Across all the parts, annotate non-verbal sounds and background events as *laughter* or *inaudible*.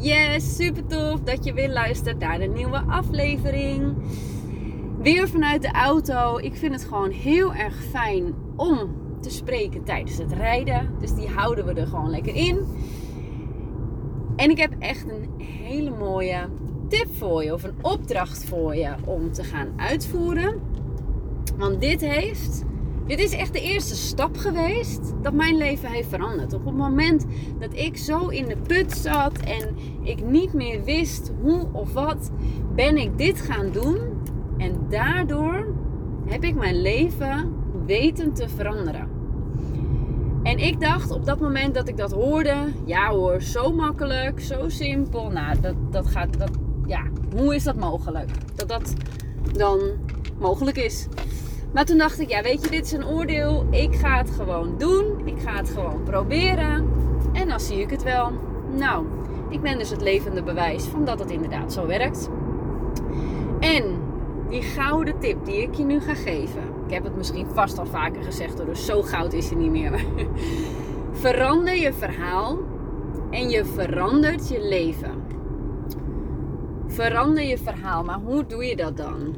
Yes, super tof dat je weer luistert naar de nieuwe aflevering. Weer vanuit de auto. Ik vind het gewoon heel erg fijn om te spreken tijdens het rijden. Dus die houden we er gewoon lekker in. En ik heb echt een hele mooie tip voor je of een opdracht voor je om te gaan uitvoeren. Want dit heeft dit is echt de eerste stap geweest dat mijn leven heeft veranderd. Op het moment dat ik zo in de put zat en ik niet meer wist hoe of wat, ben ik dit gaan doen. En daardoor heb ik mijn leven weten te veranderen. En ik dacht op dat moment dat ik dat hoorde, ja hoor, zo makkelijk, zo simpel. Nou, dat, dat gaat, dat, ja, hoe is dat mogelijk? Dat dat dan mogelijk is. Maar toen dacht ik, ja, weet je, dit is een oordeel. Ik ga het gewoon doen. Ik ga het gewoon proberen. En dan zie ik het wel. Nou, ik ben dus het levende bewijs van dat het inderdaad zo werkt. En die gouden tip die ik je nu ga geven. Ik heb het misschien vast al vaker gezegd, dus zo goud is het niet meer. *laughs* Verander je verhaal en je verandert je leven. Verander je verhaal, maar hoe doe je dat dan?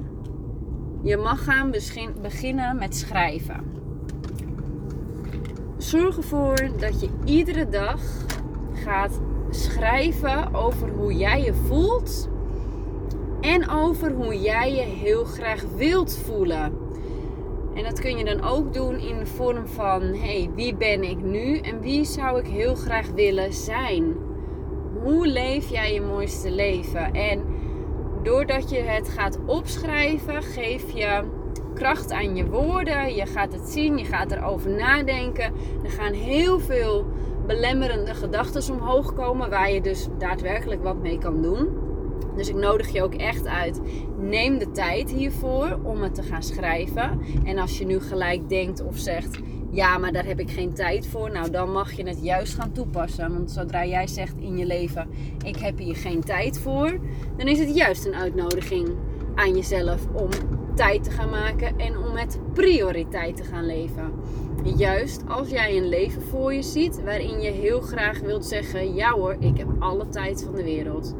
Je mag gaan beginnen met schrijven. Zorg ervoor dat je iedere dag gaat schrijven over hoe jij je voelt en over hoe jij je heel graag wilt voelen. En dat kun je dan ook doen in de vorm van: hey, wie ben ik nu en wie zou ik heel graag willen zijn? Hoe leef jij je mooiste leven? En doordat je het gaat opschrijven, geef je kracht aan je woorden. Je gaat het zien, je gaat erover nadenken. Er gaan heel veel belemmerende gedachten omhoog komen waar je dus daadwerkelijk wat mee kan doen. Dus ik nodig je ook echt uit. Neem de tijd hiervoor om het te gaan schrijven. En als je nu gelijk denkt of zegt: ja, maar daar heb ik geen tijd voor. Nou, dan mag je het juist gaan toepassen. Want zodra jij zegt in je leven: ik heb hier geen tijd voor, dan is het juist een uitnodiging aan jezelf om tijd te gaan maken en om met prioriteit te gaan leven. Juist als jij een leven voor je ziet waarin je heel graag wilt zeggen: ja hoor, ik heb alle tijd van de wereld.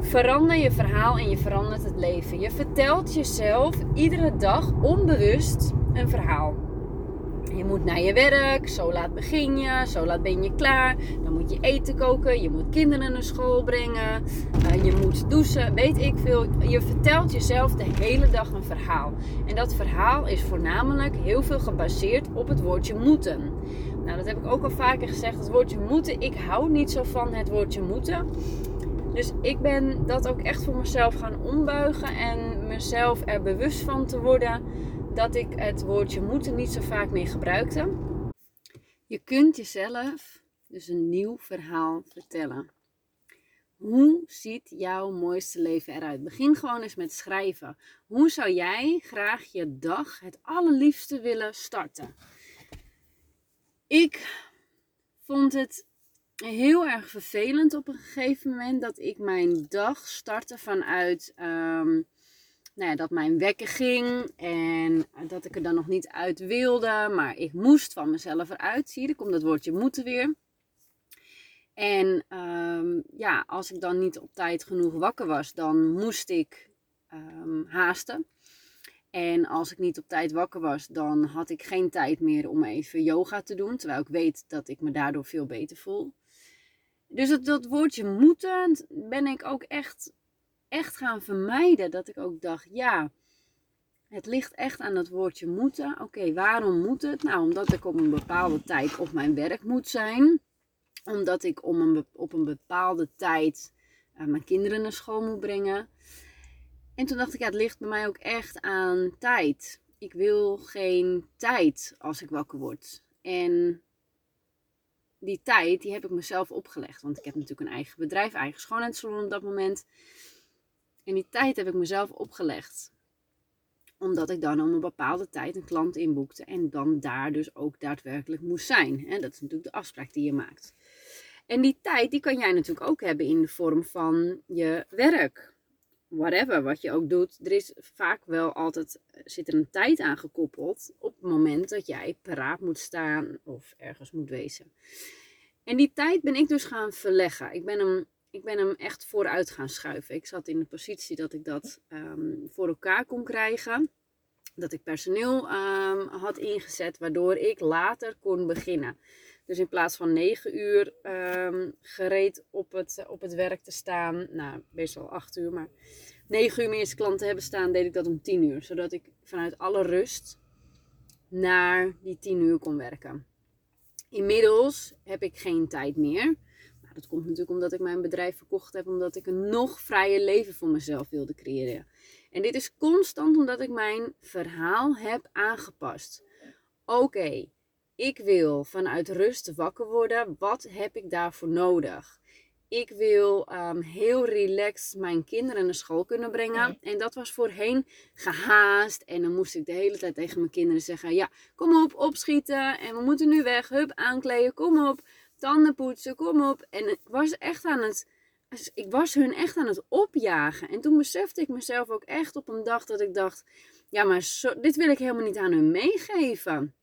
Verander je verhaal en je verandert het leven. Je vertelt jezelf iedere dag onbewust een verhaal. Je moet naar je werk, zo laat begin je, zo laat ben je klaar. Dan moet je eten koken, je moet kinderen naar school brengen, uh, je moet douchen, weet ik veel. Je vertelt jezelf de hele dag een verhaal. En dat verhaal is voornamelijk heel veel gebaseerd op het woordje moeten. Nou, dat heb ik ook al vaker gezegd, het woordje moeten. Ik hou niet zo van het woordje moeten. Dus ik ben dat ook echt voor mezelf gaan ombuigen en mezelf er bewust van te worden dat ik het woordje moeten niet zo vaak meer gebruikte. Je kunt jezelf dus een nieuw verhaal vertellen. Hoe ziet jouw mooiste leven eruit? Begin gewoon eens met schrijven. Hoe zou jij graag je dag het allerliefste willen starten? Ik vond het heel erg vervelend op een gegeven moment dat ik mijn dag startte vanuit um, nou ja, dat mijn wekker ging en dat ik er dan nog niet uit wilde, maar ik moest van mezelf eruit. Zie er komt dat woordje moeten weer. En ehm, ja, als ik dan niet op tijd genoeg wakker was, dan moest ik um, haasten. En als ik niet op tijd wakker was, dan had ik geen tijd meer om even yoga te doen. Terwijl ik weet dat ik me daardoor veel beter voel. Dus dat, dat woordje moeten ben ik ook echt echt gaan vermijden. Dat ik ook dacht, ja, het ligt echt aan dat woordje moeten. Oké, waarom moet het? Nou, omdat ik op een bepaalde tijd op mijn werk moet zijn. Omdat ik om een, op een bepaalde tijd uh, mijn kinderen naar school moet brengen. En toen dacht ik, ja, het ligt bij mij ook echt aan tijd. Ik wil geen tijd als ik wakker word. En die tijd, die heb ik mezelf opgelegd. Want ik heb natuurlijk een eigen bedrijf, eigen schoonheidssalon op dat moment. En die tijd heb ik mezelf opgelegd. Omdat ik dan om een bepaalde tijd een klant inboekte. En dan daar dus ook daadwerkelijk moest zijn. Dat is natuurlijk de afspraak die je maakt. En die tijd die kan jij natuurlijk ook hebben in de vorm van je werk. Whatever, wat je ook doet. Er is vaak wel altijd, zit er een tijd aan gekoppeld. Op het moment dat jij paraat moet staan of ergens moet wezen. En die tijd ben ik dus gaan verleggen. Ik ben hem, ik ben hem echt vooruit gaan schuiven. Ik zat in de positie dat ik dat ehm, voor elkaar kon krijgen. Dat ik personeel ehm, had ingezet, waardoor ik later kon beginnen. Dus in plaats van 9 uur um, gereed op het, op het werk te staan, nou wel 8 uur, maar 9 uur mijn eerste klant te hebben staan, deed ik dat om 10 uur. Zodat ik vanuit alle rust naar die 10 uur kon werken. Inmiddels heb ik geen tijd meer. Dat komt natuurlijk omdat ik mijn bedrijf verkocht heb, omdat ik een nog vrijer leven voor mezelf wilde creëren. En dit is constant omdat ik mijn verhaal heb aangepast. Oké, ik wil vanuit rust wakker worden. Wat heb ik daarvoor nodig? Ik wil ehm, heel relaxed mijn kinderen naar school kunnen brengen. En dat was voorheen gehaast. En dan moest ik de hele tijd tegen mijn kinderen zeggen: Ja, kom op, opschieten. En we moeten nu weg. Hup, aankleden, kom op. Tanden poetsen, kom op. En ik was echt aan het. Ik was hun echt aan het opjagen. En toen besefte ik mezelf ook echt op een dag dat ik dacht: Ja, maar dit wil ik helemaal niet aan hun meegeven.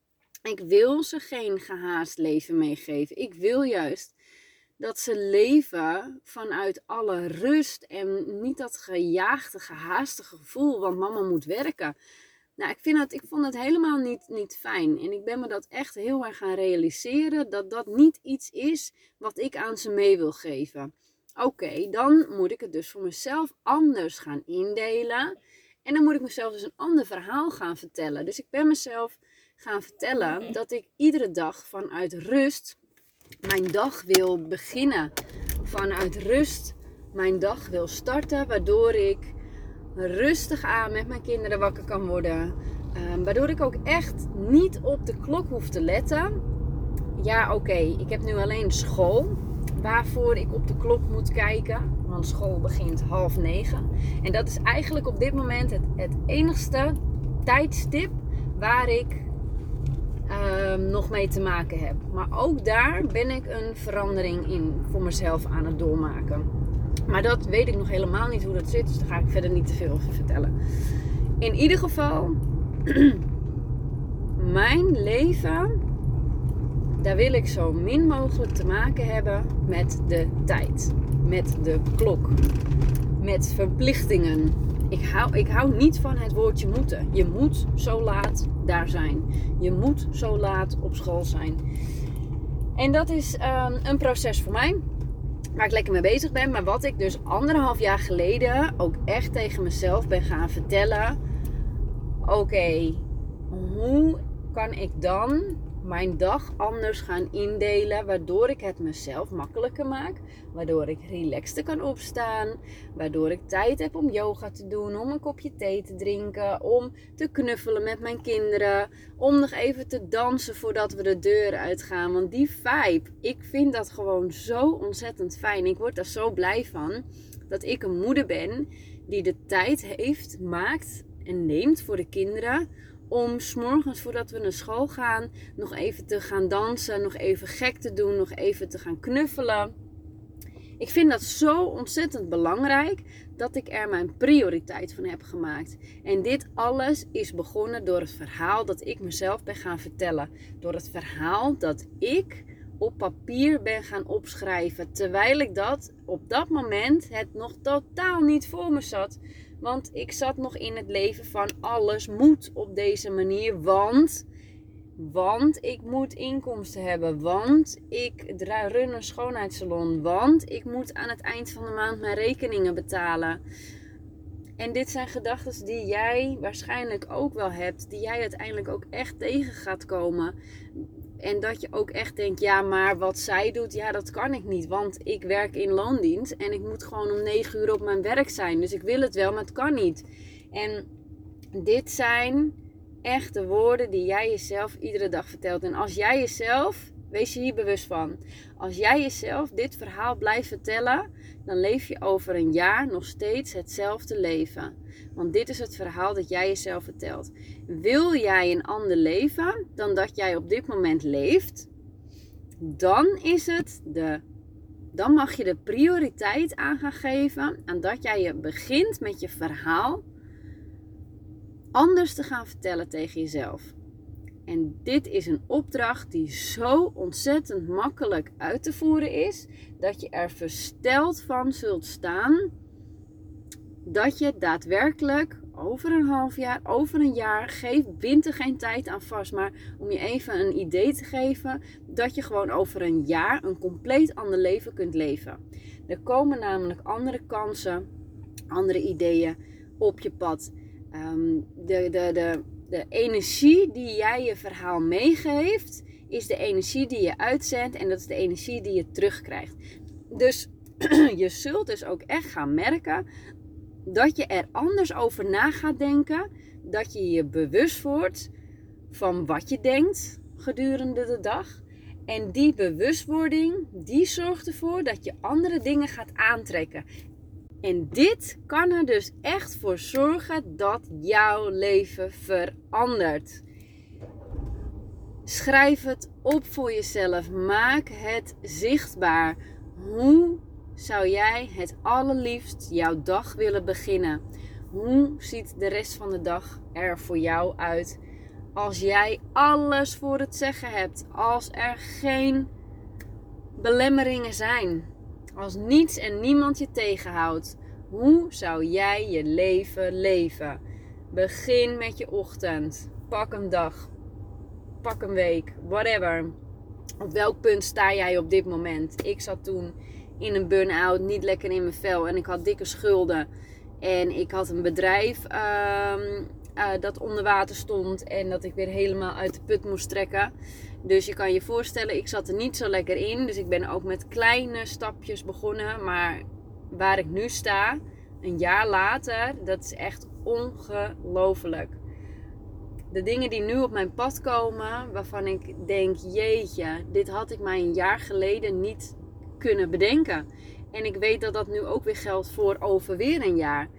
Ik wil ze geen gehaast leven meegeven. Ik wil juist dat ze leven vanuit alle rust en niet dat gejaagde, gehaaste gevoel, want mama moet werken. Nou, ik, vind het, ik vond het helemaal niet, niet fijn. En ik ben me dat echt heel erg gaan realiseren. Dat dat niet iets is wat ik aan ze mee wil geven. Oké, dan moet ik het dus voor mezelf anders gaan indelen. En dan moet ik mezelf dus een ander verhaal gaan vertellen. Dus ik ben mezelf gaan vertellen dat ik iedere dag vanuit rust mijn dag wil beginnen. Vanuit rust mijn dag wil starten, waardoor ik rustig aan met mijn kinderen wakker kan worden. Ehm, waardoor ik ook echt niet op de klok hoef te letten. Ja, oké, ik heb nu alleen school waarvoor ik op de klok moet kijken. Want school begint half negen. En dat is eigenlijk op dit moment het, het enigste tijdstip waar ik Ehm, nog mee te maken heb. Maar ook daar ben ik een verandering in voor mezelf aan het doormaken. Maar dat weet ik nog helemaal niet hoe dat zit, dus daar ga ik verder niet te veel over vertellen. In ieder geval, *clears throat* mijn leven, daar wil ik zo min mogelijk te maken hebben met de tijd, met de klok, met verplichtingen ik hou, ik hou niet van het woordje moeten. Je moet zo laat daar zijn. Je moet zo laat op school zijn. En dat is ehm, een proces voor mij. Waar ik lekker mee bezig ben. Maar wat ik dus anderhalf jaar geleden ook echt tegen mezelf ben gaan vertellen. Oké, hoe kan ik dan mijn dag anders gaan indelen, waardoor ik het mezelf makkelijker maak, waardoor ik relaxter kan opstaan, waardoor ik tijd heb om yoga te doen, om een kopje thee te drinken, om te knuffelen met mijn kinderen, om nog even te dansen voordat we de deur uitgaan. Want die vibe, ik vind dat gewoon zo ontzettend fijn. Ik word daar zo blij van dat ik een moeder ben die de tijd heeft, maakt en neemt voor de kinderen om s'morgens voordat we naar school gaan nog even te gaan dansen, nog even gek te doen, nog even te gaan knuffelen. Ik vind dat zo ontzettend belangrijk dat ik er mijn prioriteit van heb gemaakt. En dit alles is begonnen door het verhaal dat ik mezelf ben gaan vertellen. Door het verhaal dat ik op papier ben gaan opschrijven. Terwijl ik dat op dat moment het nog totaal niet voor me zat. Want ik zat nog in het leven van alles moet op deze manier. Want, want ik moet inkomsten hebben. Want ik run een schoonheidssalon. Want ik moet aan het eind van de maand mijn rekeningen betalen. En dit zijn gedachten die jij waarschijnlijk ook wel hebt. Die jij uiteindelijk ook echt tegen gaat komen. En dat je ook echt denkt, ja, maar wat zij doet, ja, dat kan ik niet. Want ik werk in loondienst en ik moet gewoon om 9 uur op mijn werk zijn. Dus ik wil het wel, maar het kan niet. En dit zijn echte woorden die jij jezelf iedere dag vertelt. En als jij jezelf, wees je hier bewust van. Als jij jezelf dit verhaal blijft vertellen, dan leef je over een jaar nog steeds hetzelfde leven. Want dit is het verhaal dat jij jezelf vertelt. Wil jij een ander leven dan dat jij op dit moment leeft, dan is het de. Dan mag je de prioriteit aan gaan geven aan dat jij je begint met je verhaal anders te gaan vertellen tegen jezelf. En dit is een opdracht die zo ontzettend makkelijk uit te voeren is, dat je er versteld van zult staan dat je daadwerkelijk over een half jaar, over een jaar, geef, bind er geen tijd aan vast. Maar om je even een idee te geven, dat je gewoon over een jaar een compleet ander leven kunt leven. Er komen namelijk andere kansen, andere ideeën op je pad. Ehm, de, de, de, de energie die jij je verhaal meegeeft, is de energie die je uitzendt en dat is de energie die je terugkrijgt. Dus *clears throat* je zult dus ook echt gaan merken dat je er anders over na gaat denken. Dat je je bewust wordt van wat je denkt gedurende de dag. En die bewustwording, die zorgt ervoor dat je andere dingen gaat aantrekken. En dit kan er dus echt voor zorgen dat jouw leven verandert. Schrijf het op voor jezelf. Maak het zichtbaar. Hoe zou jij het allerliefst jouw dag willen beginnen? Hoe ziet de rest van de dag er voor jou uit? Als jij alles voor het zeggen hebt, als er geen belemmeringen zijn, als niets en niemand je tegenhoudt, hoe zou jij je leven leven? Begin met je ochtend. Pak een dag. Pak een week. Whatever. Op welk punt sta jij op dit moment? Ik zat toen in een burn-out, niet lekker in mijn vel. En ik had dikke schulden. En ik had een bedrijf ehm, eh, dat onder water stond. En dat ik weer helemaal uit de put moest trekken. Dus je kan je voorstellen, ik zat er niet zo lekker in. Dus ik ben ook met kleine stapjes begonnen. Maar waar ik nu sta, een jaar later, dat is echt ongelooflijk. De dingen die nu op mijn pad komen, waarvan ik denk, jeetje, dit had ik maar een jaar geleden niet kunnen bedenken. En ik weet dat dat nu ook weer geldt voor over weer een jaar.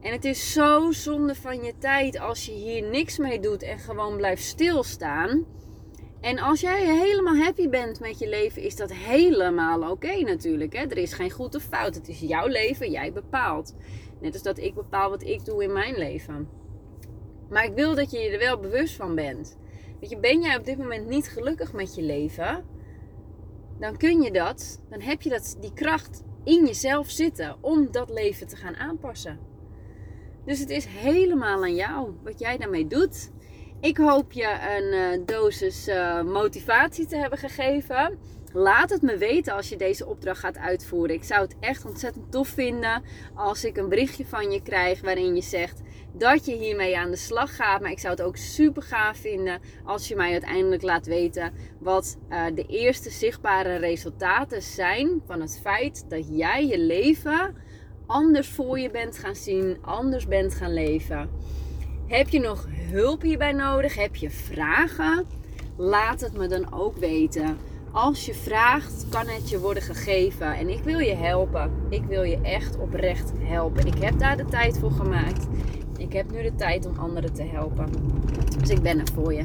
En het is zo zonde van je tijd als je hier niks mee doet en gewoon blijft stilstaan. En als jij helemaal happy bent met je leven, is dat helemaal oké natuurlijk. Hè? Er is geen goed of fout. Het is jouw leven, jij bepaalt. Net als dat ik bepaal wat ik doe in mijn leven. Maar ik wil dat je je er wel bewust van bent. Weet je, ben jij op dit moment niet gelukkig met je leven? dan kun je dat, dan heb je dat, die kracht in jezelf zitten om dat leven te gaan aanpassen. Dus het is helemaal aan jou wat jij daarmee doet. Ik hoop je een uh, dosis uh, motivatie te hebben gegeven. Laat het me weten als je deze opdracht gaat uitvoeren. Ik zou het echt ontzettend tof vinden als ik een berichtje van je krijg waarin je zegt dat je hiermee aan de slag gaat. Maar ik zou het ook super gaaf vinden als je mij uiteindelijk laat weten wat uh, de eerste zichtbare resultaten zijn van het feit dat jij je leven anders voor je bent gaan zien, anders bent gaan leven. Heb je nog hulp hierbij nodig? Heb je vragen? Laat het me dan ook weten. Als je vraagt, kan het je worden gegeven. En ik wil je helpen. Ik wil je echt oprecht helpen. Ik heb daar de tijd voor gemaakt. Ik heb nu de tijd om anderen te helpen. Dus ik ben er voor je.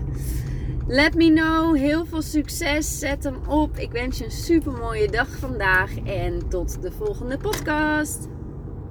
Let me know. Heel veel succes. Zet hem op. Ik wens je een super mooie dag vandaag. En tot de volgende podcast.